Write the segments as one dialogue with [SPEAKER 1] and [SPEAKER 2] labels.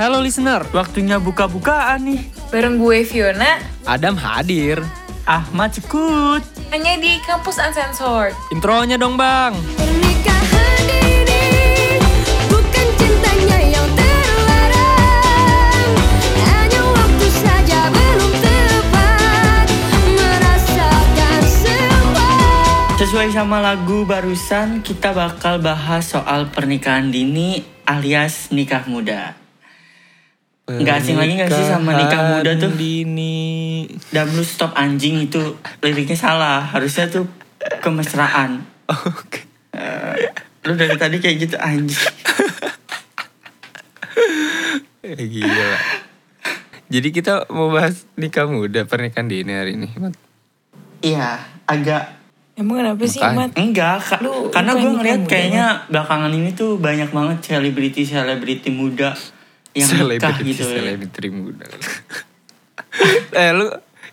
[SPEAKER 1] Halo listener, waktunya buka-bukaan nih.
[SPEAKER 2] Bareng gue Fiona,
[SPEAKER 1] Adam hadir.
[SPEAKER 3] Ahmad Cekut.
[SPEAKER 2] hanya di Kampus Uncensored.
[SPEAKER 1] Intronya dong bang.
[SPEAKER 4] Pernikahan ini bukan cintanya yang terlarang Hanya waktu saja belum tepat Merasakan semua
[SPEAKER 3] Sesuai sama lagu barusan, kita bakal bahas soal pernikahan dini alias nikah muda. Nggak asing lagi nggak sih sama nikah muda tuh?
[SPEAKER 1] Dini.
[SPEAKER 3] Dan lu stop anjing itu liriknya salah. Harusnya tuh kemesraan.
[SPEAKER 1] Oke.
[SPEAKER 3] Eh, lu dari tadi kayak gitu anjing.
[SPEAKER 1] Eh, Gila. Jadi kita mau bahas nikah muda, pernikahan dini hari ini. Mat.
[SPEAKER 3] Iya, agak
[SPEAKER 2] Emang kenapa sih,
[SPEAKER 1] Makanya.
[SPEAKER 2] Mat?
[SPEAKER 3] enggak Kak.
[SPEAKER 2] Lu
[SPEAKER 3] karena
[SPEAKER 2] bukan
[SPEAKER 3] gue ngeliat
[SPEAKER 2] muda,
[SPEAKER 3] kayaknya belakangan ini tuh banyak banget selebriti selebriti muda yang nikah
[SPEAKER 1] Selebriti,
[SPEAKER 3] gitu. ya.
[SPEAKER 1] selebriti muda. eh lu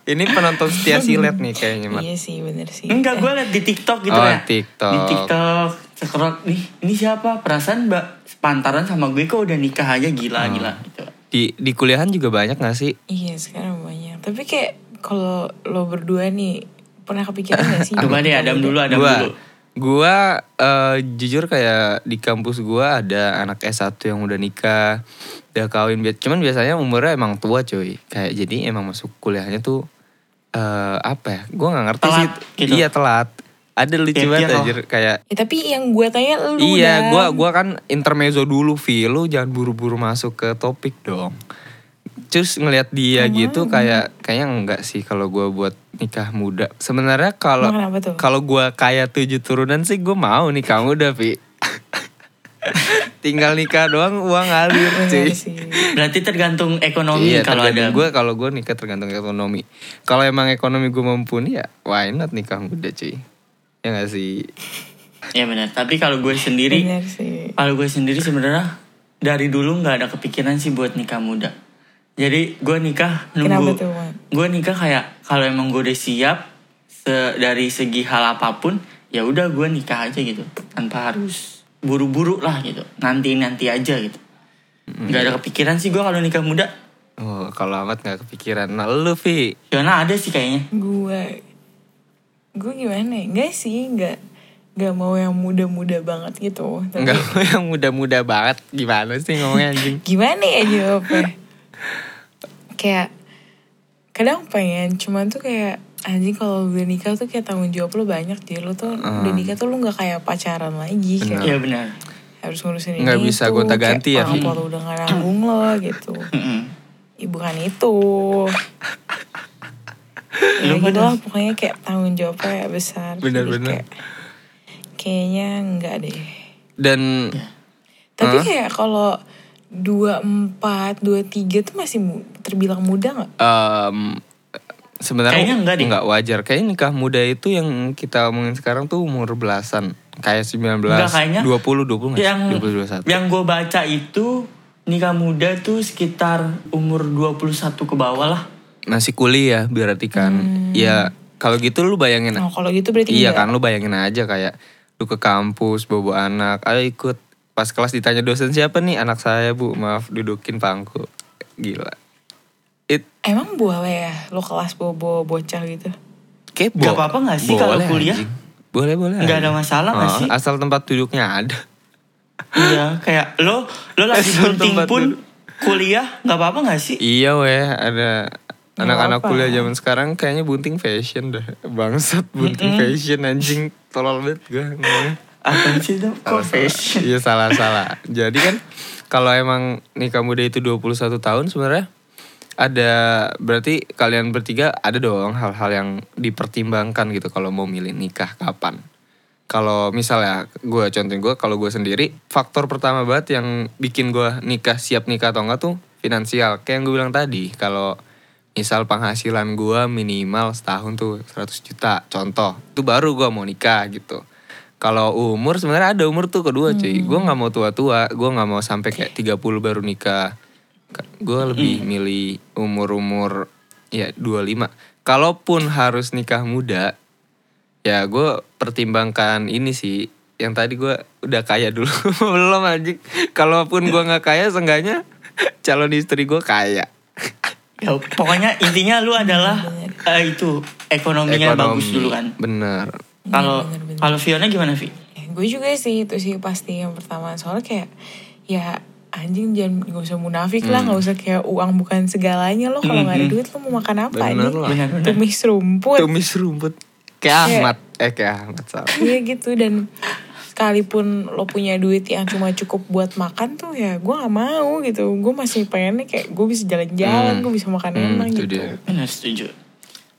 [SPEAKER 1] ini penonton setia silet nih kayaknya, Mat.
[SPEAKER 2] Iya sih, bener sih.
[SPEAKER 3] Enggak, gue liat di TikTok gitu
[SPEAKER 1] Oh,
[SPEAKER 3] ya.
[SPEAKER 1] TikTok.
[SPEAKER 3] Di TikTok, scroll, nih, ini siapa? Perasaan mbak sepantaran sama gue kok udah nikah aja gila,
[SPEAKER 1] Oh.
[SPEAKER 3] gila gitu.
[SPEAKER 1] Di di kuliahan juga banyak gak sih?
[SPEAKER 2] Iya, sekarang banyak. Tapi kayak kalau lo berdua nih, pernah kepikiran gak sih?
[SPEAKER 3] Coba deh,
[SPEAKER 2] nikah
[SPEAKER 3] Adam dulu, Adam dulu.
[SPEAKER 1] Gua eh, jujur kayak di kampus gua ada anak S1 yang udah nikah, udah kawin. Cuman biasanya umurnya emang tua cuy. Kayak jadi emang masuk kuliahnya tuh eh apa ya? Gua nggak ngerti
[SPEAKER 3] Telat
[SPEAKER 1] sih.
[SPEAKER 3] gitu.
[SPEAKER 1] Iya telat. Ada lucu banget anjir kayak
[SPEAKER 2] Ya, tapi yang gue tanya lu
[SPEAKER 1] Iya,
[SPEAKER 2] Dan.
[SPEAKER 1] gua gua kan intermezzo dulu, Vi. Lu jangan buru-buru masuk ke topik dong. Terus ngelihat dia gitu kayak kayaknya enggak sih kalau gua buat nikah muda. Sebenarnya kalau kalau gua kaya tujuh turunan sih gua mau nikah muda, Vi. Tinggal nikah doang uang ngalir,
[SPEAKER 2] Bener
[SPEAKER 1] cuy.
[SPEAKER 2] sih.
[SPEAKER 3] Berarti tergantung ekonomi
[SPEAKER 1] Iya,
[SPEAKER 3] kalau ada.
[SPEAKER 1] gue kalau gue nikah tergantung ekonomi. Kalau emang ekonomi gue mumpuni ya, why not nikah muda, cuy. Ya gak sih?
[SPEAKER 3] Ya benar. Tapi kalau gue sendiri, kalau gue sendiri sebenarnya dari dulu nggak ada kepikiran sih buat nikah muda. Jadi gue nikah
[SPEAKER 2] Kenapa
[SPEAKER 3] nunggu.
[SPEAKER 2] tuh?
[SPEAKER 3] Gue nikah kayak kalau emang gue udah siap se- dari segi hal apa pun, ya udah gue nikah aja gitu, tanpa harus buru-buru lah gitu. Nanti nanti aja gitu. Nggak ada kepikiran sih gue kalau nikah muda.
[SPEAKER 1] Oh, kalau amat gak kepikiran. Nah, lu, Vi.
[SPEAKER 3] Fiona ada sih kayaknya.
[SPEAKER 2] Gue, gue gimana ya? Enggak sih, enggak. Gak mau yang muda-muda banget gitu. Tapi
[SPEAKER 1] Enggak yang muda-muda banget. Gimana sih ngomongnya anjing?
[SPEAKER 2] gimana ya jawabnya? Kayak kadang pengen, cuman tuh kayak anjing kalau udah nikah tuh kayak tanggung jawab lo banyak jadi lo tuh udah nikah tuh lo nggak kayak pacaran lagi kayak
[SPEAKER 3] Iya benar.
[SPEAKER 2] harus ngurusin
[SPEAKER 1] Nggak
[SPEAKER 2] ini
[SPEAKER 1] bisa
[SPEAKER 2] itu,
[SPEAKER 1] gonta-ganti ya,
[SPEAKER 2] orang tua lo udah gak nanggung lo gitu. Ya bukan itu. Ya
[SPEAKER 3] Lu
[SPEAKER 2] gitu lah pokoknya kayak tanggung jawabnya besar. Jadi
[SPEAKER 1] Bener-bener.
[SPEAKER 2] kayak- kayaknya enggak deh.
[SPEAKER 1] Dan
[SPEAKER 2] tapi
[SPEAKER 1] Hah?
[SPEAKER 2] kayak kalau dua empat dua tiga tuh masih mu- terbilang muda nggak
[SPEAKER 1] em, sebenarnya
[SPEAKER 3] Kayaknya enggak deh.
[SPEAKER 1] wajar. Kayaknya nikah muda itu yang kita omongin sekarang tuh umur belasan. Kayak 19,
[SPEAKER 3] Enggak, kayaknya
[SPEAKER 1] 20, 20 nggak sih?
[SPEAKER 3] yang
[SPEAKER 1] 20, 21.
[SPEAKER 3] yang gue baca itu nikah muda tuh sekitar umur 21 ke bawah lah.
[SPEAKER 1] Masih kuliah berarti kan. Ya kalau gitu lu bayangin
[SPEAKER 2] oh kalau gitu berarti
[SPEAKER 1] Iya
[SPEAKER 2] enggak.
[SPEAKER 1] kan lu bayangin aja kayak lu ke kampus bobo anak, ayo ikut pas kelas ditanya dosen siapa nih? Anak saya bu. Maaf dudukin pangku. Gila. It
[SPEAKER 2] emang boleh ya lo kelas bobo bocah gitu?
[SPEAKER 1] Kayak
[SPEAKER 3] Gak apa-apa gak sih kalau kuliah?
[SPEAKER 1] anjing. boleh boleh.
[SPEAKER 3] Nggak ada masalah nggak
[SPEAKER 1] Oh,
[SPEAKER 3] sih?
[SPEAKER 1] asal tempat duduknya ada.
[SPEAKER 3] Iya, kayak lo lo lagi bunting pun
[SPEAKER 1] duduk.
[SPEAKER 3] kuliah nggak apa-apa gak sih?
[SPEAKER 1] iya weh. Ada anak-anak kuliah zaman sekarang kayaknya bunting fashion dah bangsat bunting fashion anjing. Tolol banget gue
[SPEAKER 3] Apa sih? Kok fashion?
[SPEAKER 1] Iya salah-salah. Jadi kan kalau emang nikah muda itu 21 tahun sebenarnya ada berarti kalian bertiga ada dong hal-hal yang dipertimbangkan gitu kalau mau milih nikah kapan. Kalau misalnya gue contohin gue kalau gue sendiri faktor pertama banget yang bikin gue nikah siap nikah atau enggak tuh finansial kayak yang gue bilang tadi kalau misal penghasilan gue minimal setahun tuh 100 juta contoh itu baru gue mau nikah gitu kalau umur sebenarnya ada umur tuh kedua cuy. Gue nggak mau tua-tua. Gue nggak mau sampai kayak 30 baru nikah. Gue lebih milih umur-umur ya 25 kalaupun harus nikah muda ya gue pertimbangkan ini sih. Yang tadi gue udah kaya dulu. Belum anjing. Kalaupun gue nggak kaya seenggaknya calon istri gue kaya.
[SPEAKER 3] Ya, pokoknya intinya lu adalah eh, itu ekonominya bagus dulu kan.
[SPEAKER 1] Bener.
[SPEAKER 3] Kalau
[SPEAKER 2] Bener, bener.
[SPEAKER 3] kalau Fiona gimana Vi?
[SPEAKER 2] Ya, gue juga sih itu sih pasti yang pertama soalnya kayak ya anjing jangan gak usah munafik lah
[SPEAKER 1] Hmm.
[SPEAKER 2] nggak usah kayak uang bukan segalanya lo kalau nggak ada duit lo mau makan apa
[SPEAKER 1] Bener
[SPEAKER 2] nih
[SPEAKER 1] lah.
[SPEAKER 3] Benar, benar.
[SPEAKER 2] tumis rumput
[SPEAKER 1] Tumis rumput. Kayak Ahmad. Eh kayak Ahmad salah.
[SPEAKER 2] Iya gitu dan sekalipun lo punya duit yang cuma cukup buat makan tuh ya gue gak mau gitu gue masih pengennya kayak gue bisa jalan-jalan
[SPEAKER 1] Hmm.
[SPEAKER 2] gue bisa makan
[SPEAKER 1] Hmm,
[SPEAKER 2] enak
[SPEAKER 1] itu
[SPEAKER 2] gitu
[SPEAKER 1] dia.
[SPEAKER 3] Benar setuju.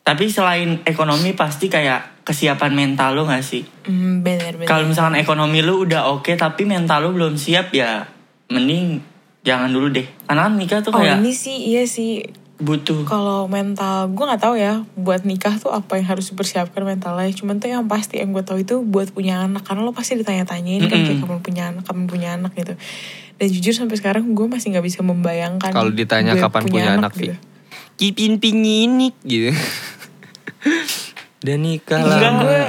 [SPEAKER 3] Tapi selain ekonomi pasti kayak kesiapan mental lu gak sih?
[SPEAKER 2] hmm, bener bener
[SPEAKER 3] Kalau misalkan ekonomi lu udah oke tapi mental lu belum siap ya mending jangan dulu deh. Karena kan nikah tuh
[SPEAKER 2] oh
[SPEAKER 3] kayak
[SPEAKER 2] ini sih iya sih
[SPEAKER 3] butuh
[SPEAKER 2] kalau mental gue nggak tahu ya buat nikah tuh apa yang harus dipersiapkan mentalnya cuman tuh yang pasti yang gue tahu itu buat punya anak karena lo pasti ditanya-tanyain kan kayak kapan punya anak kapan punya anak gitu dan jujur sampai sekarang gue masih nggak bisa membayangkan
[SPEAKER 1] Kalau ditanya kapan punya anak, Vi.
[SPEAKER 2] gitu.
[SPEAKER 1] Kipin pinginik gitu. Dan nikah
[SPEAKER 2] Enggak,
[SPEAKER 1] lah.
[SPEAKER 2] gue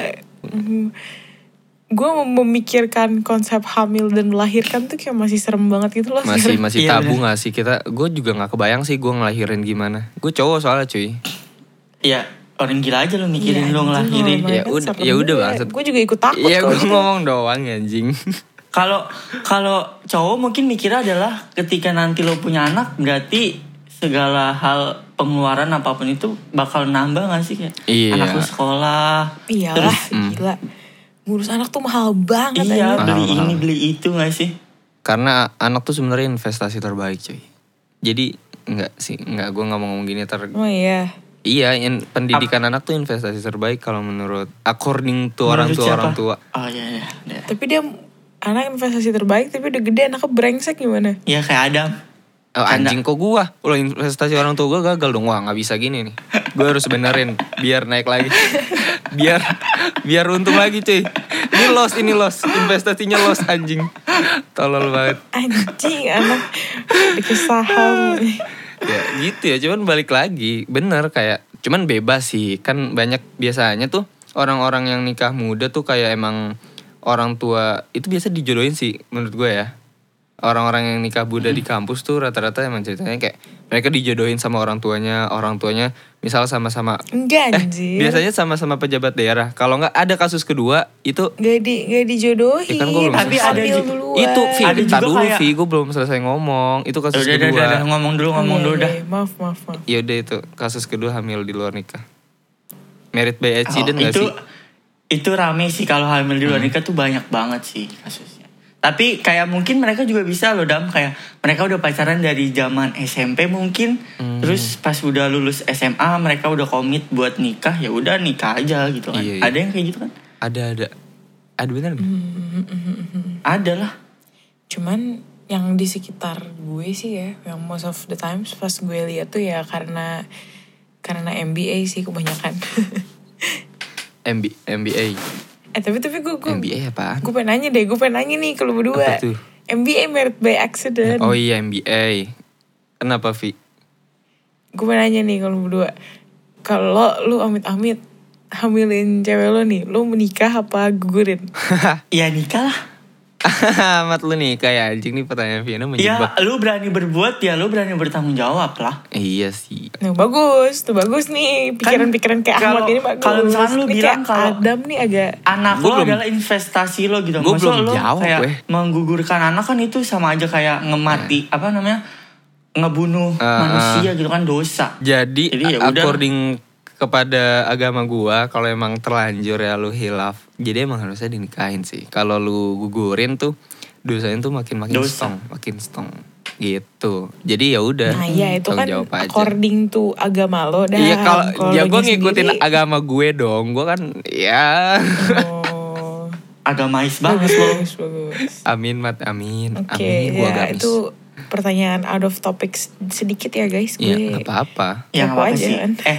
[SPEAKER 2] gue memikirkan konsep hamil dan melahirkan tuh kayak masih serem banget gitu loh
[SPEAKER 1] Masih
[SPEAKER 2] sekarang.
[SPEAKER 1] masih
[SPEAKER 3] Iya,
[SPEAKER 1] tabu gak sih kita? Gue juga nggak kebayang sih gue ngelahirin gimana. Gue cowok soalnya cuy.
[SPEAKER 3] ya orang gila aja lu mikirin
[SPEAKER 2] Iya,
[SPEAKER 3] lu
[SPEAKER 2] anjing,
[SPEAKER 3] ngelahirin.
[SPEAKER 1] Ya udah- ya udah, bangsat.
[SPEAKER 2] gue juga ikut takut
[SPEAKER 1] Iya
[SPEAKER 2] kalau
[SPEAKER 1] gue
[SPEAKER 2] gitu.
[SPEAKER 1] ngomong doang ya, anjing.
[SPEAKER 3] Kalau kalau cowok mungkin mikirnya adalah ketika nanti lo punya anak berarti segala hal pengeluaran apa pun itu bakal nambah gak sih kayak
[SPEAKER 1] Iya.
[SPEAKER 3] anak lu sekolah
[SPEAKER 2] iyalah
[SPEAKER 3] terus
[SPEAKER 2] gila ngurus anak tuh mahal banget
[SPEAKER 3] iya
[SPEAKER 2] anjing.
[SPEAKER 3] beli
[SPEAKER 1] Mahal,
[SPEAKER 3] ini
[SPEAKER 1] mahal.
[SPEAKER 3] beli itu gak sih
[SPEAKER 1] Karena anak tuh sebenarnya investasi terbaik cuy. Jadi nggak sih nggak gue nggak mau ngomong gini ter
[SPEAKER 2] oh iya
[SPEAKER 1] Iya, in- pendidikan anak tuh investasi terbaik kalau menurut according to orang tua
[SPEAKER 3] siapa?
[SPEAKER 1] orang tua.
[SPEAKER 3] oh iya iya iya.
[SPEAKER 2] tapi dia anak investasi terbaik tapi udah gede anaknya brengsek gimana
[SPEAKER 3] Iya kayak Adam
[SPEAKER 1] Oh,
[SPEAKER 3] Canda.
[SPEAKER 1] anjing kok gua? Ulah investasi orang tua gua gagal dong. Wah gak bisa gini nih. Gua harus benerin Biar naik lagi. Biar Biar untung lagi cuy. Ini loss ini loss. Investasinya loss anjing. Tolol banget.
[SPEAKER 2] Anjing anak. Dikasih saham
[SPEAKER 1] Ya gitu ya. Cuman balik lagi. Bener kayak Cuman bebas sih. Kan banyak biasanya tuh Orang-orang yang nikah muda tuh kayak emang Orang tua Itu biasa dijodohin sih Menurut gue ya orang-orang yang nikah muda di kampus tuh rata-rata emang ceritanya kayak mereka dijodohin sama orang tuanya, orang tuanya misal sama-sama
[SPEAKER 2] enggak
[SPEAKER 1] eh
[SPEAKER 2] anjir
[SPEAKER 1] biasanya sama-sama pejabat daerah. Kalau nggak ada kasus kedua itu
[SPEAKER 2] gak di gak dijodohin
[SPEAKER 1] Ya kan gua belum
[SPEAKER 3] Tapi selesai. ada juga-
[SPEAKER 1] itu Vi,
[SPEAKER 3] Ada juga
[SPEAKER 1] dulu
[SPEAKER 3] kayak-
[SPEAKER 1] Vi, gue belum selesai ngomong. Itu kasus
[SPEAKER 3] udah, udah,
[SPEAKER 1] kedua.
[SPEAKER 3] udah, udah, ngomong dulu ngomong
[SPEAKER 2] Iya,
[SPEAKER 3] dulu
[SPEAKER 2] iya,
[SPEAKER 3] dah
[SPEAKER 2] iya. maaf maaf maaf
[SPEAKER 1] Ya udah itu kasus kedua hamil di luar nikah. Merit by accident
[SPEAKER 3] Oh,
[SPEAKER 1] nggak
[SPEAKER 3] itu
[SPEAKER 1] sih?
[SPEAKER 3] itu rame sih kalau hamil di luar nikah tuh banyak banget sih kasusnya. Tapi kayak mungkin mereka juga bisa loh dam kayak mereka udah pacaran dari zaman SMP mungkin,
[SPEAKER 1] Hmm.
[SPEAKER 3] terus pas udah lulus SMA mereka udah komit buat nikah ya udah nikah aja gitu kan.
[SPEAKER 1] Iya, iya.
[SPEAKER 3] Ada yang kayak gitu kan?
[SPEAKER 1] Ada ada. Ada bener nggak?
[SPEAKER 2] Hmm.
[SPEAKER 3] Ada lah.
[SPEAKER 2] cuman yang di sekitar gue sih ya yang most of the times pas gue lihat tuh ya karena karena MBA sih kebanyakan
[SPEAKER 1] MB, MBA.
[SPEAKER 2] Eh tapi tapi gue gue
[SPEAKER 1] MBA apaan?
[SPEAKER 2] gue pengen nanya deh gue pengen nanya nih kalau berdua
[SPEAKER 1] Apa tuh?
[SPEAKER 2] MBA merit by accident
[SPEAKER 1] Oh iya MBA. Kenapa Vi?
[SPEAKER 2] gue pengen nanya nih kalau berdua kalau lu amit-amit hamilin cewek lo nih lo menikah apa gugurin
[SPEAKER 3] Ya nikah lah.
[SPEAKER 1] Amat lu nih kayak anjing nih pertanyaan Viana
[SPEAKER 3] Ya
[SPEAKER 1] menjebak.
[SPEAKER 3] lu berani berbuat ya lu berani bertanggung jawab lah.
[SPEAKER 1] Iya sih.
[SPEAKER 2] Nah bagus, tuh bagus nih pikiran-pikiran kayak
[SPEAKER 3] kalau-
[SPEAKER 2] Ahmad ini bagus.
[SPEAKER 3] kalau misalkan lu
[SPEAKER 2] Ini
[SPEAKER 3] bilang kalau-
[SPEAKER 2] Adam nih agak
[SPEAKER 3] Anak
[SPEAKER 1] Gua belum-
[SPEAKER 3] adalah investasi lo gitu.
[SPEAKER 1] Gua
[SPEAKER 3] Masa
[SPEAKER 1] belum jawab,
[SPEAKER 3] kayak
[SPEAKER 1] gue.
[SPEAKER 3] menggugurkan anak kan itu sama aja kayak ngemati apa namanya ngebunuh
[SPEAKER 1] Ah,
[SPEAKER 3] manusia gitu kan dosa.
[SPEAKER 1] Jadi,
[SPEAKER 3] Jadi ya
[SPEAKER 1] a-
[SPEAKER 3] udah.
[SPEAKER 1] Kepada agama gua kalau emang terlanjur ya lu hilaf, jadi emang harusnya dinikahin sih. Kalau lu gugurin tuh dosanya tuh makin makin
[SPEAKER 3] Dosa.
[SPEAKER 1] stong, makin stong gitu. Jadi ya udah.
[SPEAKER 2] Nah iya itu kan
[SPEAKER 1] jawab aja.
[SPEAKER 2] according to agama lo dan
[SPEAKER 1] Iya kalau ya gue ngikutin agama gue dong, gue kan ya
[SPEAKER 2] Oh,
[SPEAKER 3] Agamais banget lo.
[SPEAKER 2] bagus, bagus.
[SPEAKER 1] amin mat amin,
[SPEAKER 2] Oke
[SPEAKER 1] amin gue
[SPEAKER 2] ya
[SPEAKER 1] agamis.
[SPEAKER 2] itu pertanyaan out of topic sedikit ya guys.
[SPEAKER 1] Iya
[SPEAKER 2] Gue.
[SPEAKER 3] Ya
[SPEAKER 2] Kepo
[SPEAKER 3] nggak apa
[SPEAKER 2] aja
[SPEAKER 3] sih.
[SPEAKER 2] kan.
[SPEAKER 3] Eh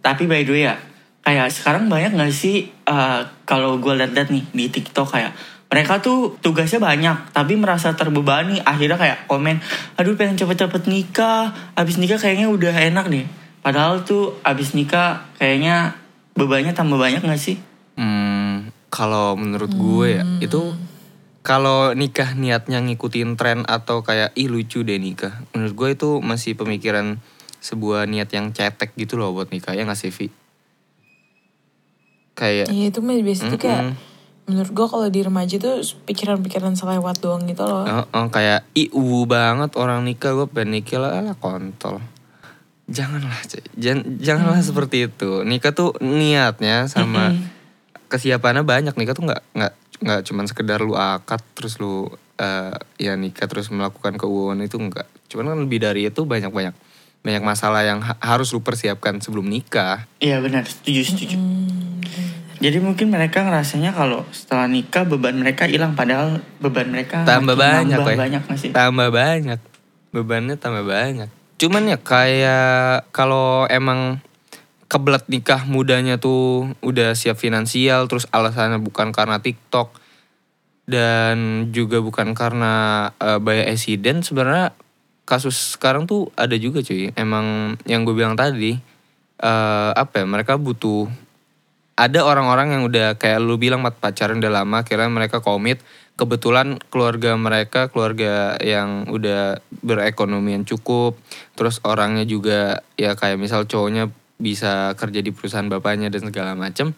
[SPEAKER 3] tapi by the way ya kayak sekarang banyak gak sih eh, kalau gue liat-liat nih di TikTok kayak mereka tuh tugasnya banyak tapi merasa terbebani. Akhirnya kayak komen aduh pengen cepet-cepet nikah abis nikah kayaknya udah enak deh. Padahal tuh abis nikah kayaknya bebannya tambah banyak gak sih?
[SPEAKER 1] Hmm, kalau menurut gue ya itu kalau nikah niatnya ngikutin tren atau kayak ih lucu deh nikah. Menurut gue itu masih pemikiran sebuah niat yang cetek gitu loh buat nikah ya nggak sih Vi? Kayak
[SPEAKER 2] Iya itu mah biasa tuh kayak
[SPEAKER 1] Mm-mm.
[SPEAKER 2] menurut gue kalau di remaja tuh pikiran-pikiran selewat doang gitu loh.
[SPEAKER 1] Oh, oh, kayak uwu banget orang nikah gue pengen nikah lah alah kontol. Janganlah. Jangan, janganlah seperti itu. Nikah tuh niatnya sama kesiapannya banyak. Nikah tuh nggak nggak nggak cuman sekedar lu akad terus lu eh, ya nikah terus melakukan keuuan itu enggak. Cuman kan lebih dari itu banyak banyak banyak masalah yang ha- harus lu persiapkan sebelum nikah.
[SPEAKER 3] Iya benar, setuju setuju. Jadi mungkin mereka ngerasanya kalau setelah nikah beban mereka hilang padahal beban mereka
[SPEAKER 1] tambah banyak
[SPEAKER 3] nambah
[SPEAKER 1] Weh.
[SPEAKER 3] banyak nggak sih?
[SPEAKER 1] tambah banyak bebannya tambah banyak cuman ya kayak kalau emang kebelet nikah mudanya tuh udah siap finansial terus alasannya bukan karena TikTok dan juga bukan karena eh, bayar esiden sebenarnya kasus sekarang tuh ada juga cuy. Emang yang gue bilang tadi eh apa ya mereka butuh ada orang-orang yang udah kayak lu bilang mat pacaran udah lama kira mereka komit. Kebetulan keluarga mereka keluarga yang udah berekonomian cukup. Terus orangnya juga ya kayak misal cowoknya bisa kerja di perusahaan bapaknya dan segala macem.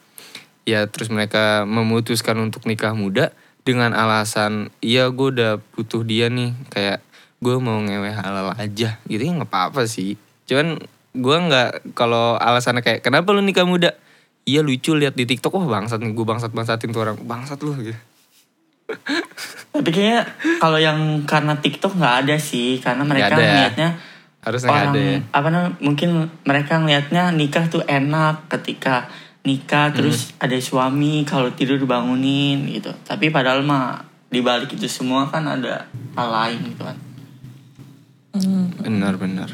[SPEAKER 1] Ya terus mereka memutuskan untuk nikah muda dengan alasan iya gue udah butuh dia nih. Kayak gue mau ngewe halal aja gitu ya nggak apa-apa sih cuman gue nggak kalau alasannya kayak kenapa lu nikah muda iya lucu lihat di TikTok wah bangsat nih gue bangsat bangsatin tuh orang bangsat lu gitu
[SPEAKER 3] Tapi kayaknya kalau yang karena TikTok nggak ada sih, karena mereka
[SPEAKER 1] ya. harusnya nggak
[SPEAKER 3] orang
[SPEAKER 1] ada ya.
[SPEAKER 3] apa namanya mungkin mereka ngelihatnya nikah tuh enak ketika nikah terus
[SPEAKER 1] Hmm.
[SPEAKER 3] ada suami kalau tidur bangunin gitu. Tapi padahal mah di balik itu semua kan ada hal lain gitu kan.
[SPEAKER 2] Hmm.
[SPEAKER 1] benar-benar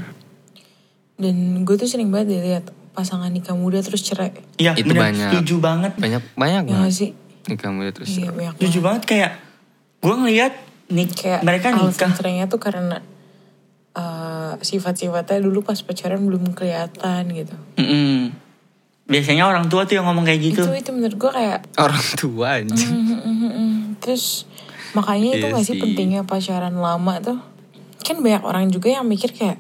[SPEAKER 2] Dan gue tuh sering banget deh lihat pasangan nikah muda terus cerai.
[SPEAKER 3] Iya
[SPEAKER 1] Itu
[SPEAKER 3] bener,
[SPEAKER 1] banyak.
[SPEAKER 3] setuju banget.
[SPEAKER 1] banyak banyak
[SPEAKER 2] Ya gak
[SPEAKER 1] banget
[SPEAKER 2] sih?
[SPEAKER 1] nikah muda terus
[SPEAKER 2] Iya banyak
[SPEAKER 3] Setuju
[SPEAKER 2] banget.
[SPEAKER 3] banget kayak gue ngelihat nik
[SPEAKER 2] Kayak
[SPEAKER 3] mereka
[SPEAKER 2] alasan
[SPEAKER 3] nikah
[SPEAKER 2] cerainya tuh karena eh, sifat-sifatnya dulu pas pacaran belum kelihatan gitu.
[SPEAKER 3] Mm-mm. Biasanya orang tua tuh yang ngomong kayak gitu.
[SPEAKER 2] Itu itu menurut gue kayak
[SPEAKER 1] orang tua anjing
[SPEAKER 2] Mhm, mhm, mhm. Terus makanya itu
[SPEAKER 1] Iya
[SPEAKER 2] gak sih
[SPEAKER 1] sih.
[SPEAKER 2] pentingnya pacaran lama tuh? Kan banyak orang juga yang mikir kayak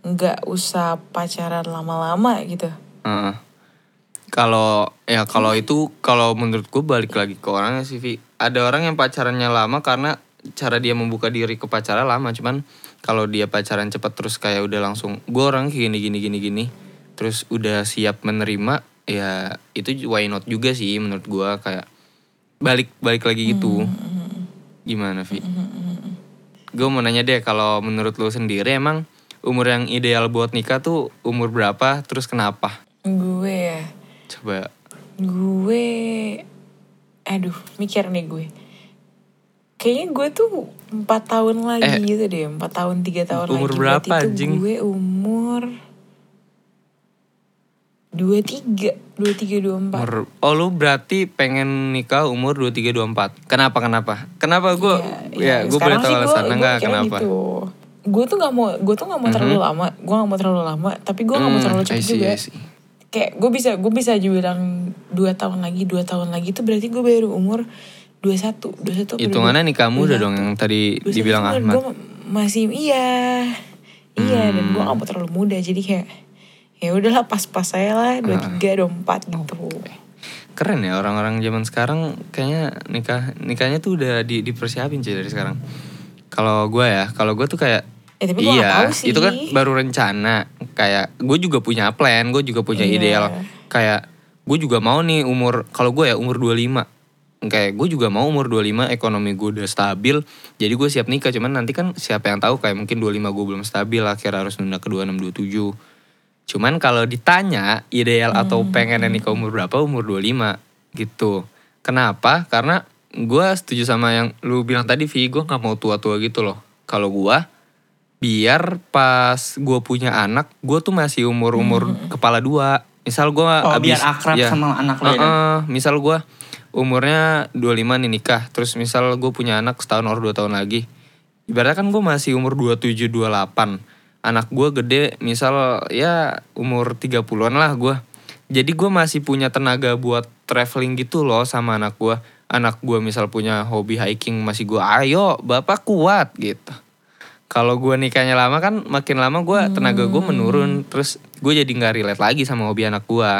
[SPEAKER 2] nggak usah pacaran lama-lama gitu.
[SPEAKER 1] Heeh. Kalau ya kalau itu kalau menurut gue balik lagi ke orangnya sih Vi. Ada orang yang pacarannya lama karena cara dia membuka diri ke pacaran lama. Cuman kalau dia pacaran cepat terus kayak udah langsung gue orang gini gini gini gini. Terus udah siap menerima ya itu why not juga sih menurut gue kayak balik balik lagi gitu. Gimana Vi? Gue mau nanya deh kalau menurut lu sendiri emang umur yang ideal buat nikah tuh umur berapa terus kenapa?
[SPEAKER 2] Gue ya,
[SPEAKER 1] Coba
[SPEAKER 2] gue, aduh mikir nih gue. Kayaknya gue tuh empat tahun lagi
[SPEAKER 1] Eh,
[SPEAKER 2] gitu deh, empat tahun tiga tahun
[SPEAKER 1] umur
[SPEAKER 2] lagi.
[SPEAKER 1] berapa,
[SPEAKER 2] Berarti tuh
[SPEAKER 1] anjing?
[SPEAKER 2] Gue umur dua tiga, dua tiga dua empat.
[SPEAKER 1] Oh lu berarti pengen nikah umur 23 24. Kenapa kenapa? Kenapa gue ya, gue boleh
[SPEAKER 2] Iya, sekarang
[SPEAKER 1] tahu
[SPEAKER 2] sih gue-
[SPEAKER 1] alasannya
[SPEAKER 2] gue
[SPEAKER 1] enggak
[SPEAKER 2] mikirnya
[SPEAKER 1] kenapa?
[SPEAKER 2] Gitu. Gue tuh nggak mau, gue tuh nggak mau terlalu lama, gue nggak mau terlalu lama, tapi gue nggak mau
[SPEAKER 1] Hmm,
[SPEAKER 2] terlalu
[SPEAKER 1] see,
[SPEAKER 2] juga. Kayak gue bisa, gue bisa aja bilang dua tahun lagi, dua tahun lagi tuh berarti gue baru umur 21 21 apa
[SPEAKER 1] Hitungannya
[SPEAKER 2] 22?
[SPEAKER 1] nikah muda
[SPEAKER 2] 21.
[SPEAKER 1] dong yang tadi
[SPEAKER 2] 21
[SPEAKER 1] dibilang Ahmad.
[SPEAKER 2] Gue masih iya, iya dan gue
[SPEAKER 1] Hmm.
[SPEAKER 2] gak mau terlalu muda jadi kayak ya udahlah pas-pas saya lah
[SPEAKER 1] Ah.
[SPEAKER 2] dua tiga dua empat gitu.
[SPEAKER 1] Keren ya orang-orang zaman sekarang kayaknya nikah nikahnya tuh udah di, dipersiapin sih dari sekarang. Kalau gue ya, kalau gue tuh kayak
[SPEAKER 2] Eh, tapi gua
[SPEAKER 1] iya,
[SPEAKER 2] tahu sih.
[SPEAKER 1] itu kan baru rencana. Kayak gue juga punya plan, gue juga punya
[SPEAKER 2] Iya.
[SPEAKER 1] ideal. Kayak gue juga mau nih umur kalau gue ya umur 25 kayak gue juga mau umur 25 ekonomi gue udah stabil jadi gue siap nikah cuman nanti kan siapa yang tahu kayak mungkin 25 gue belum stabil akhirnya harus nunda ke 26 27 cuman kalau ditanya ideal atau pengen nikah umur berapa? Umur 25 gitu. Kenapa? Karena gue setuju sama yang lu bilang tadi Vi. Gue nggak mau tua-tua gitu loh. Kalau gue biar pas gue punya anak gue tuh masih umur umur kepala dua. Misal gue
[SPEAKER 3] Oh, biar akrab sama anak lo ya,
[SPEAKER 1] Heeh, misal gue umurnya 25 nih nikah terus misal gue punya anak setahun or dua tahun lagi. Ibaratnya kan gue masih umur 27 28 anak gue gede misal ya umur 30-an lah gue jadi gue masih punya tenaga buat traveling gitu loh sama anak gue anak gue misal punya hobi hiking masih gue ayo bapak kuat gitu. Kalau gue nikahnya lama kan makin lama gue tenaga gue menurun. Terus gue jadi nggak relate lagi sama hobi anak gue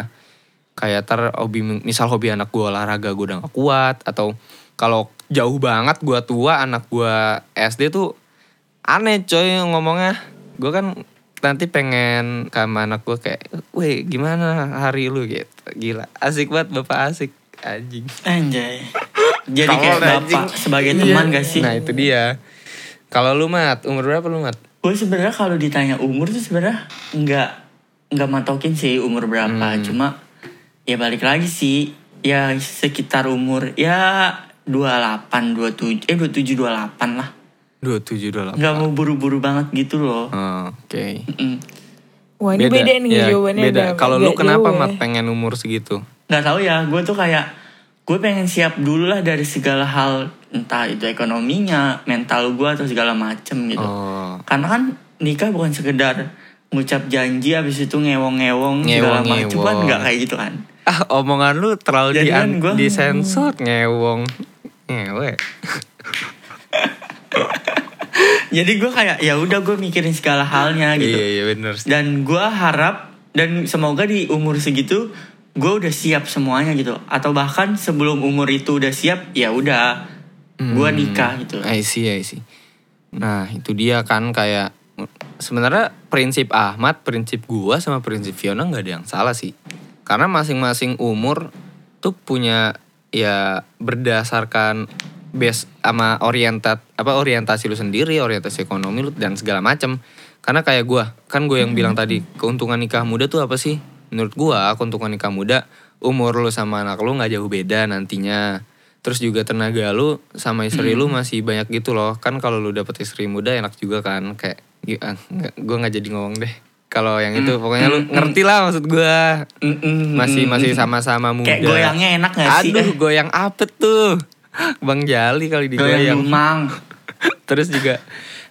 [SPEAKER 1] kayak ter hobi misal hobi anak gue olahraga gue udah gak kuat atau kalau jauh banget gue tua anak gue SD tuh aneh coy ngomongnya gue kan nanti pengen sama anak gue kayak weh gimana hari lu gitu gila asik banget bapak asik anjing
[SPEAKER 3] Anjay. Jadi kayak bapak
[SPEAKER 1] anjing.
[SPEAKER 3] sebagai teman gak sih?
[SPEAKER 1] nah itu dia kalau lu mat umur berapa lu mat
[SPEAKER 3] Gue sebenarnya kalau ditanya umur tuh sebenarnya nggak nggak matokin sih umur berapa.
[SPEAKER 1] Hmm.
[SPEAKER 3] Cuma ya balik lagi sih ya sekitar umur ya 28, 27, eh 27, 28 lah.
[SPEAKER 1] Dua tujuh dua
[SPEAKER 3] Nggak mau buru-buru banget gitu loh.
[SPEAKER 1] oke.
[SPEAKER 3] Mm-mm.
[SPEAKER 2] Wah ini beda, nih
[SPEAKER 1] ya,
[SPEAKER 2] jawabannya.
[SPEAKER 1] beda. Kalau lu kenapa
[SPEAKER 2] jauh ya.
[SPEAKER 1] mat pengen umur segitu?
[SPEAKER 3] Nggak tahu ya gue tuh kayak gue pengen siap dulu lah dari segala hal entah itu ekonominya mental gue atau segala macem gitu.
[SPEAKER 1] Oh.
[SPEAKER 3] Karena kan nikah bukan sekedar ngucap janji habis itu ngewong-ngewong segala macem. Kan nggak kayak gitu kan.
[SPEAKER 1] Ah omongan lu terlalu
[SPEAKER 3] Jadi
[SPEAKER 1] di
[SPEAKER 3] kan gua-
[SPEAKER 1] disensor ngewong. Ngewe
[SPEAKER 3] jadi gue kayak ya udah gue mikirin segala halnya gitu
[SPEAKER 1] iya iya bener
[SPEAKER 3] dan gue harap dan semoga di umur segitu gue udah siap semuanya gitu atau bahkan sebelum umur itu udah siap ya udah gue
[SPEAKER 1] Hmm.
[SPEAKER 3] nikah gitu
[SPEAKER 1] I see, I see. Nah, itu dia kan kayak sebenarnya prinsip Ahmad, prinsip gua sama prinsip Fiona nggak ada yang salah sih. Karena masing-masing umur tuh punya ya berdasarkan base sama orientat apa orientasi lu sendiri, orientasi ekonomi lu dan segala macam. Karena kayak gua, kan gue yang bilang tadi, keuntungan nikah muda tuh apa sih? Menurut gua, keuntungan nikah muda umur lu sama anak lu nggak jauh beda nantinya. Terus juga tenaga lu sama istri lu masih banyak gitu loh. Kan kalau lu dapet istri muda enak juga kan. Kayak gue nggak jadi ngomong deh. Kalau yang itu pokoknya lu ngerti lah maksud gua.
[SPEAKER 3] Mm-mm,
[SPEAKER 1] Masih
[SPEAKER 3] mm-mm.
[SPEAKER 1] masih sama-sama muda.
[SPEAKER 3] Kayak goyangnya enak gak sih?
[SPEAKER 1] Aduh, goyang apa tuh? Bang Jali kali
[SPEAKER 3] Goyang
[SPEAKER 1] digoyang.
[SPEAKER 3] lumang.
[SPEAKER 1] Terus juga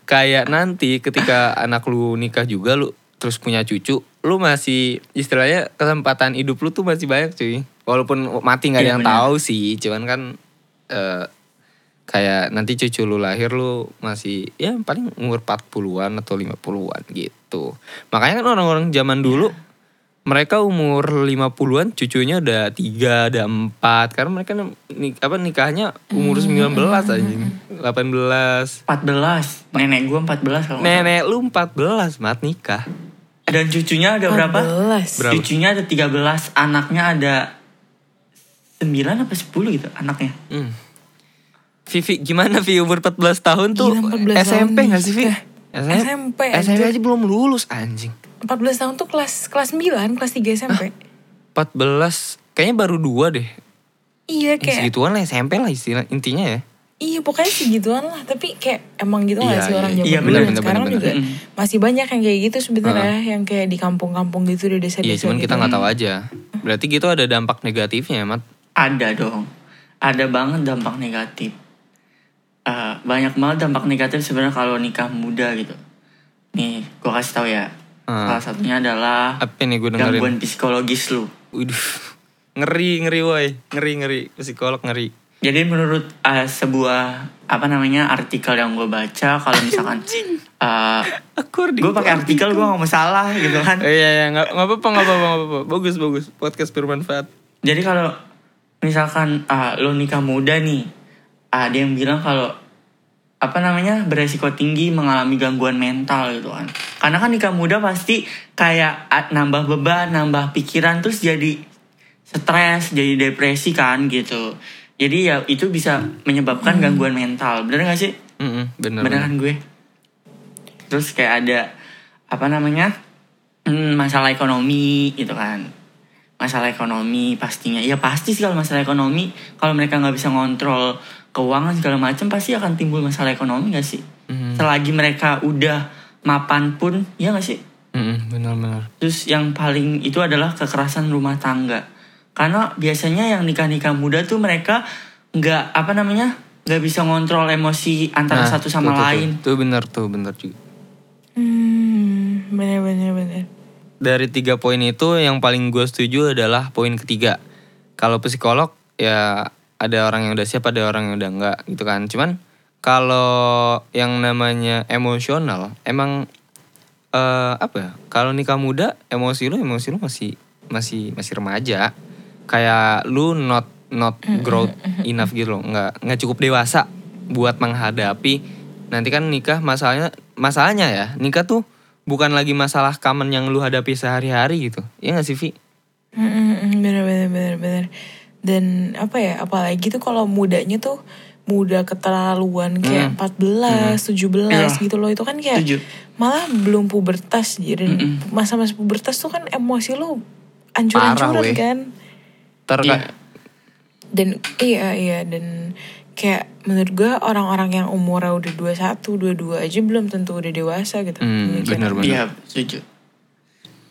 [SPEAKER 1] kayak nanti ketika anak lu nikah juga lu terus punya cucu, lu masih istilahnya kesempatan hidup lu tuh masih banyak cuy. Walaupun mati nggak ada
[SPEAKER 3] Iya,
[SPEAKER 1] yang tahu sih, cuman kan eh, kayak nanti cucu lu lahir lu masih ya paling umur 40-an atau 50-an gitu. Makanya kan orang-orang zaman dulu mereka umur 50-an cucunya udah 3, ada 4 karena mereka nik apa nikahnya umur 19 anjing. 18.
[SPEAKER 3] 14. Nenek gue 14 kalau.
[SPEAKER 1] Nenek lu 14 mat nikah.
[SPEAKER 3] Dan cucunya ada berapa?
[SPEAKER 2] 14.
[SPEAKER 1] Berapa?
[SPEAKER 3] Cucunya ada 13, anaknya ada 9 apa 10 gitu anaknya.
[SPEAKER 1] Hmm. Vivi gimana Vi umur 14 tahun tuh
[SPEAKER 2] Gila, 14
[SPEAKER 1] SMP
[SPEAKER 2] tahun
[SPEAKER 1] gak sih Vi?
[SPEAKER 2] nikah. SMP,
[SPEAKER 1] SMP
[SPEAKER 2] anjir.
[SPEAKER 1] aja belum lulus anjing.
[SPEAKER 2] 14 tahun tuh kelas kelas 9, kelas 3 SMP.
[SPEAKER 1] 14 kayaknya baru dua deh.
[SPEAKER 2] Iya
[SPEAKER 1] Ya,
[SPEAKER 2] kayak
[SPEAKER 1] segituan lah SMP lah istilah intinya ya.
[SPEAKER 2] Iya pokoknya segituan lah Tapi kayak emang gitu
[SPEAKER 1] Iya,
[SPEAKER 2] gak sih orang
[SPEAKER 1] iya,
[SPEAKER 2] zaman
[SPEAKER 3] iya,
[SPEAKER 2] dulu
[SPEAKER 3] bener,
[SPEAKER 2] sekarang
[SPEAKER 1] bener,
[SPEAKER 2] juga
[SPEAKER 3] bener.
[SPEAKER 2] Masih banyak yang kayak gitu sebenarnya Yang kayak di kampung-kampung gitu Di desa-desa
[SPEAKER 1] Iya cuman
[SPEAKER 2] gitu.
[SPEAKER 1] kita nggak tahu aja. Berarti gitu ada dampak negatifnya ya Mat.
[SPEAKER 3] Ada dong. Ada banget dampak negatif. Eh, banyak banget dampak negatif sebenarnya kalau nikah muda gitu. Nih, gue kasih tahu ya.
[SPEAKER 1] Hmm.
[SPEAKER 3] Salah satunya adalah
[SPEAKER 1] Apa nih gue dengerin?
[SPEAKER 3] gangguan psikologis lu.
[SPEAKER 1] Waduh. Ngeri ngeri woi. Ngeri ngeri. Psikolog ngeri.
[SPEAKER 3] Jadi menurut eh, sebuah apa namanya artikel yang gue baca kalau misalkan eh
[SPEAKER 1] According
[SPEAKER 3] gue pakai artikel gue nggak mau salah gitu kan.
[SPEAKER 1] Eh, iya iya nggak apa-apa nggak apa-apa nggak apa-apa. Bagus bagus. Podcast bermanfaat.
[SPEAKER 3] Jadi kalau misalkan ah, lo nikah muda nih, ada yang bilang kalau apa namanya beresiko tinggi mengalami gangguan mental gitu kan. Karena kan nikah muda pasti kayak ah, nambah beban, nambah pikiran terus jadi stres, jadi depresi kan gitu. Jadi ya itu bisa menyebabkan gangguan mental. Bener gak sih?
[SPEAKER 1] Mm-mm, bener.
[SPEAKER 3] Bener kan gue? Terus kayak ada apa namanya hmm, masalah ekonomi gitu kan masalah ekonomi pastinya ya pasti sih kalau masalah ekonomi kalau mereka nggak bisa ngontrol keuangan segala macam pasti akan timbul masalah ekonomi gak sih
[SPEAKER 1] Mhm.
[SPEAKER 3] selagi mereka udah mapan pun ya gak sih
[SPEAKER 1] Mm-mm, bener-bener.
[SPEAKER 3] terus yang paling itu adalah kekerasan rumah tangga karena biasanya yang nikah nikah muda tuh mereka nggak apa namanya nggak bisa ngontrol emosi antara
[SPEAKER 1] Nah,
[SPEAKER 3] satu sama
[SPEAKER 1] tuh, tuh,
[SPEAKER 3] lain
[SPEAKER 1] Tuh, tuh bener tuh bener juga.
[SPEAKER 2] Hmm bener bener bener
[SPEAKER 1] Dari tiga poin itu yang paling gue setuju adalah poin ketiga. Kalau psikolog ya ada orang yang udah siap, ada orang yang udah enggak gitu kan. Cuman kalau yang namanya emosional emang eh apa ya? Kalau nikah muda emosi lu emosi lu masih masih masih remaja. Kayak lu not not growth enough gitu loh. Nggak nggak cukup dewasa buat menghadapi nanti kan nikah masalahnya masalahnya ya nikah tuh bukan lagi masalah common yang lu hadapi sehari-hari gitu. Iya gak sih Vi?
[SPEAKER 2] Bener bener bener bener dan apa ya apalagi tuh kalau mudanya tuh muda keterlaluan kayak 14, 17
[SPEAKER 3] Iya.
[SPEAKER 2] gitu loh itu kan kayak
[SPEAKER 3] Setuju.
[SPEAKER 2] malah belum pubertas jadi masa-masa pubertas tuh kan emosi lo ancur-ancuran kan
[SPEAKER 1] Ter
[SPEAKER 3] Iya.
[SPEAKER 2] dan iya iya dan kayak menurut gue orang-orang yang umurnya udah 21, 22 aja belum tentu udah dewasa gitu.
[SPEAKER 1] Hmm,
[SPEAKER 2] Pemikiran.
[SPEAKER 1] bener, bener.
[SPEAKER 3] Iya, setuju.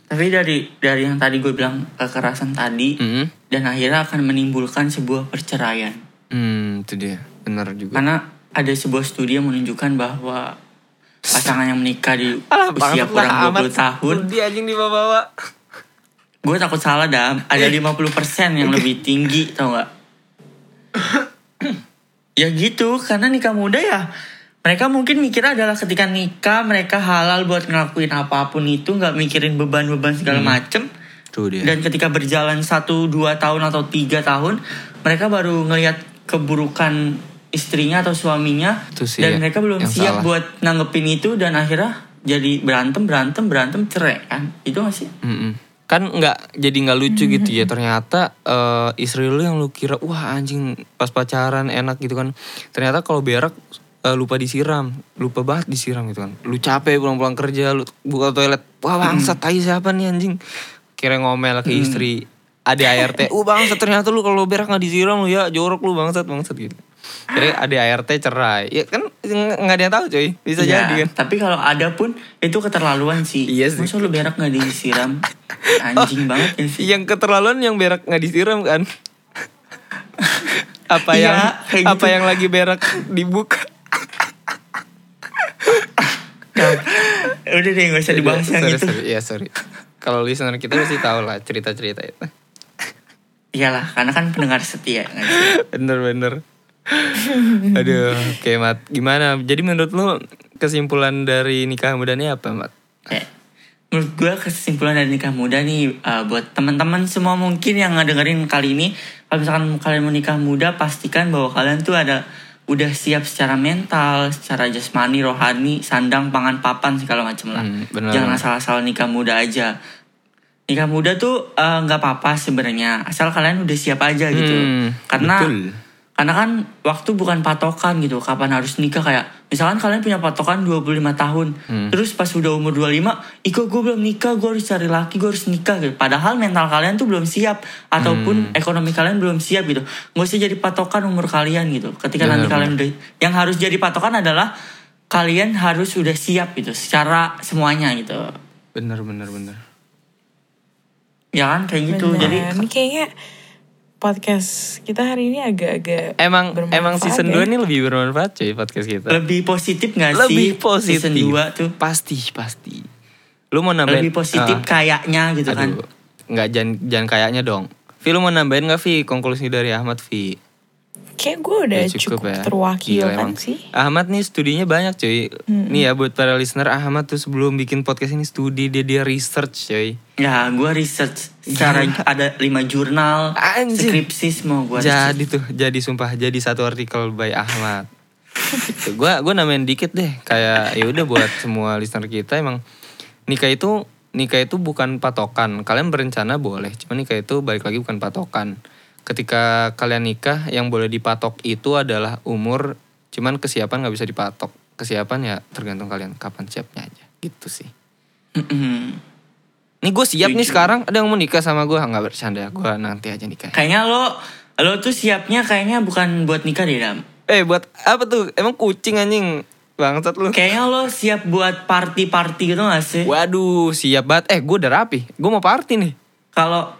[SPEAKER 3] Tapi dari dari yang tadi gue bilang kekerasan tadi
[SPEAKER 1] Mm-mm.
[SPEAKER 3] dan akhirnya akan menimbulkan sebuah perceraian.
[SPEAKER 1] Hmm, itu dia. Benar juga.
[SPEAKER 3] Karena ada sebuah studi yang menunjukkan bahwa pasangan yang menikah di
[SPEAKER 1] Alah,
[SPEAKER 3] usia kurang
[SPEAKER 1] lah
[SPEAKER 3] 20
[SPEAKER 1] amat.
[SPEAKER 3] tahun,
[SPEAKER 1] Dia anjing dibawa-bawa.
[SPEAKER 3] gue takut salah dam. Ada 50% yang lebih tinggi, tau gak? ya gitu, karena nikah muda ya mereka mungkin mikirnya adalah ketika nikah mereka halal buat ngelakuin apa pun itu nggak mikirin beban-beban segala macem.
[SPEAKER 1] Tuh dia.
[SPEAKER 3] dan ketika berjalan satu dua tahun atau tiga tahun mereka baru ngelihat keburukan istrinya atau suaminya.
[SPEAKER 1] Itu sih
[SPEAKER 3] dan
[SPEAKER 1] ya,
[SPEAKER 3] mereka belum
[SPEAKER 1] yang
[SPEAKER 3] siap
[SPEAKER 1] salah.
[SPEAKER 3] buat nanggepin itu dan akhirnya jadi berantem berantem berantem cerai kan? Itu gak sih?
[SPEAKER 1] Mm-mm. Kan nggak jadi nggak lucu gitu ya. Ternyata eh, istri lu yang lu kira wah anjing pas pacaran enak gitu kan. Ternyata kalau berak eh, lupa disiram lupa banget disiram gitu kan. Lu capek pulang-pulang kerja lu buka toilet. Wah bangsat tai siapa nih anjing? Kira ngomel ke istri ada ART uh bangsat ternyata lu kalau berak nggak disiram lu ya jorok lu bangsat bangsat gitu. Jadi ada ART cerai. Ya kan ng- nggak ada yang tahu coy. Bisa
[SPEAKER 3] Ya,
[SPEAKER 1] jadi kan.
[SPEAKER 3] tapi kalau ada pun itu keterlaluan sih.
[SPEAKER 1] Iya sih.
[SPEAKER 3] masa lu berak nggak disiram? Anjing banget ya sih.
[SPEAKER 1] yang keterlaluan yang berak nggak disiram kan? Apa
[SPEAKER 3] Iya,
[SPEAKER 1] yang
[SPEAKER 3] kayak
[SPEAKER 1] apa
[SPEAKER 3] gitu.
[SPEAKER 1] yang lagi berak dibuka
[SPEAKER 3] udah deh gak usah dibahas yang
[SPEAKER 1] sorry,
[SPEAKER 3] itu.
[SPEAKER 1] sorry. Iya sorry. Kalau listener kita pasti tahu lah cerita-cerita itu.
[SPEAKER 3] Iyalah karena kan pendengar setia
[SPEAKER 1] bener-bener aduh oke mat. Gimana? Jadi menurut lu kesimpulan dari nikah muda ini apa mat?
[SPEAKER 3] Kayak, menurut gue kesimpulan dari nikah muda nih uh, buat teman-teman semua mungkin yang ngedengerin kali ini kalau misalkan kalian mau nikah muda pastikan bahwa kalian tuh ada udah siap secara mental, secara jasmani, rohani, sandang, pangan, papan segala macam lah.
[SPEAKER 1] Hmm.
[SPEAKER 3] Jangan asal-asal nikah muda aja. Nikah muda tuh uh, nggak apa-apa sebenarnya asal kalian udah siap aja gitu.
[SPEAKER 1] Hmm,
[SPEAKER 3] Karena
[SPEAKER 1] betul.
[SPEAKER 3] Karena kan waktu bukan patokan gitu kapan harus nikah kayak misalkan kalian punya patokan 25 tahun
[SPEAKER 1] Hmm.
[SPEAKER 3] terus pas udah umur 25 iko gue belum nikah gue harus cari laki gue harus nikah gitu. Padahal mental kalian tuh belum siap
[SPEAKER 1] Hmm.
[SPEAKER 3] ataupun ekonomi kalian belum siap gitu. Nggak usah jadi patokan umur kalian gitu. Ketika nanti
[SPEAKER 1] Benar,
[SPEAKER 3] kalian udah yang harus jadi patokan adalah kalian harus udah siap gitu secara semuanya gitu.
[SPEAKER 1] Bener bener bener
[SPEAKER 3] ya kan kayak gitu.
[SPEAKER 2] Bener.
[SPEAKER 3] jadi
[SPEAKER 2] ini kayaknya podcast kita hari ini agak-agak
[SPEAKER 1] emang emang season
[SPEAKER 2] ya.
[SPEAKER 1] 2 ini lebih bermanfaat cuy podcast kita
[SPEAKER 3] lebih positif gak
[SPEAKER 1] lebih
[SPEAKER 3] sih
[SPEAKER 1] positif
[SPEAKER 3] season 2 tuh
[SPEAKER 1] pasti pasti lu mau nambahin
[SPEAKER 3] lebih positif
[SPEAKER 1] Ah.
[SPEAKER 3] kayaknya gitu kan
[SPEAKER 1] Aduh, nggak jangan jangan kayaknya dong. Vi lu mau nambahin gak Vi konklusi dari Ahmad Vi?
[SPEAKER 2] Kayak gue udah
[SPEAKER 1] Ya,
[SPEAKER 2] cukup,
[SPEAKER 1] ya.
[SPEAKER 2] terwakilkan
[SPEAKER 1] Gila, emang.
[SPEAKER 2] sih
[SPEAKER 1] Ahmad nih studinya banyak cuy. Nih ya buat para listener Ahmad tuh sebelum bikin podcast ini studi dia dia research cuy.
[SPEAKER 3] Ya, gue research secara ada lima jurnal,
[SPEAKER 1] Anjir.
[SPEAKER 3] skripsi semua gue
[SPEAKER 1] Jadi tuh jadi sumpah jadi satu artikel by Ahmad. Gua gua namain dikit deh kayak ya udah buat semua listener kita emang nikah itu nikah itu bukan patokan. Kalian berencana boleh, cuma nikah itu balik lagi bukan patokan. Ketika kalian nikah yang boleh dipatok itu adalah umur, cuman kesiapan nggak bisa dipatok. Kesiapan ya tergantung kalian kapan siapnya aja. Gitu sih. Nih gue siap nih sekarang ada yang mau nikah sama gue nggak bercanda gue nanti aja nikah.
[SPEAKER 3] Kayaknya lo lo tuh siapnya kayaknya bukan buat nikah deh Dam.
[SPEAKER 1] Eh buat apa tuh? Emang kucing anjing bangsat lu.
[SPEAKER 3] Kayaknya lo siap buat party-party gitu gak sih?
[SPEAKER 1] Waduh siap banget. Eh gue udah rapi. Gue mau party nih.
[SPEAKER 3] Kalau ka-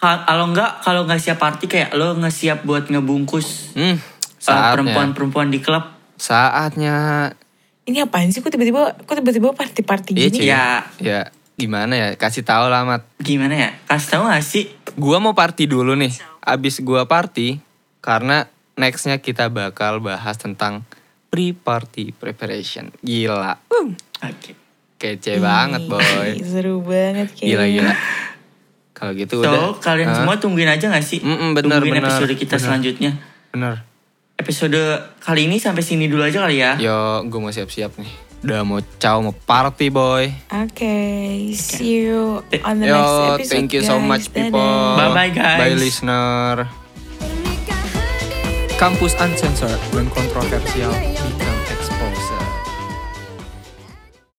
[SPEAKER 3] kalau nggak kalau nggak siap party kayak lo nggak siap buat ngebungkus
[SPEAKER 1] Hmm,
[SPEAKER 3] uh, perempuan-perempuan di klub.
[SPEAKER 1] Saatnya.
[SPEAKER 2] ini apaan sih kok tiba-tiba kok tiba-tiba party-party
[SPEAKER 1] Iya
[SPEAKER 2] gini
[SPEAKER 1] cuy.
[SPEAKER 3] Ya.
[SPEAKER 1] Ya gimana ya? Kasih tahu lah Mat.
[SPEAKER 3] Gimana ya? Kasih tahu gak sih?
[SPEAKER 1] Gua mau party dulu nih. Abis gua party, Karena nextnya kita bakal bahas tentang pre-party preparation. Gila. Uh,
[SPEAKER 3] Oke.
[SPEAKER 1] kece banget boy.
[SPEAKER 2] Seru banget kayaknya.
[SPEAKER 1] Gila gila. Kalau gitu
[SPEAKER 3] So,
[SPEAKER 1] udah.
[SPEAKER 3] kalian
[SPEAKER 1] Hah?
[SPEAKER 3] semua tungguin aja gak sih?
[SPEAKER 1] Mm-mm, bener,
[SPEAKER 3] tungguin
[SPEAKER 1] bener,
[SPEAKER 3] episode kita
[SPEAKER 1] bener.
[SPEAKER 3] selanjutnya.
[SPEAKER 1] Bener.
[SPEAKER 3] Episode kali ini sampai sini dulu aja kali ya.
[SPEAKER 1] Yo, gue mau siap-siap nih. Udah mau caw mau party boy.
[SPEAKER 2] Oke, see you on the
[SPEAKER 1] Yo,
[SPEAKER 2] next episode.
[SPEAKER 1] thank you so
[SPEAKER 2] guys.
[SPEAKER 1] much people.
[SPEAKER 3] Bye-bye, guys.
[SPEAKER 1] Bye listener. Kampus Uncensored dan kontroversial di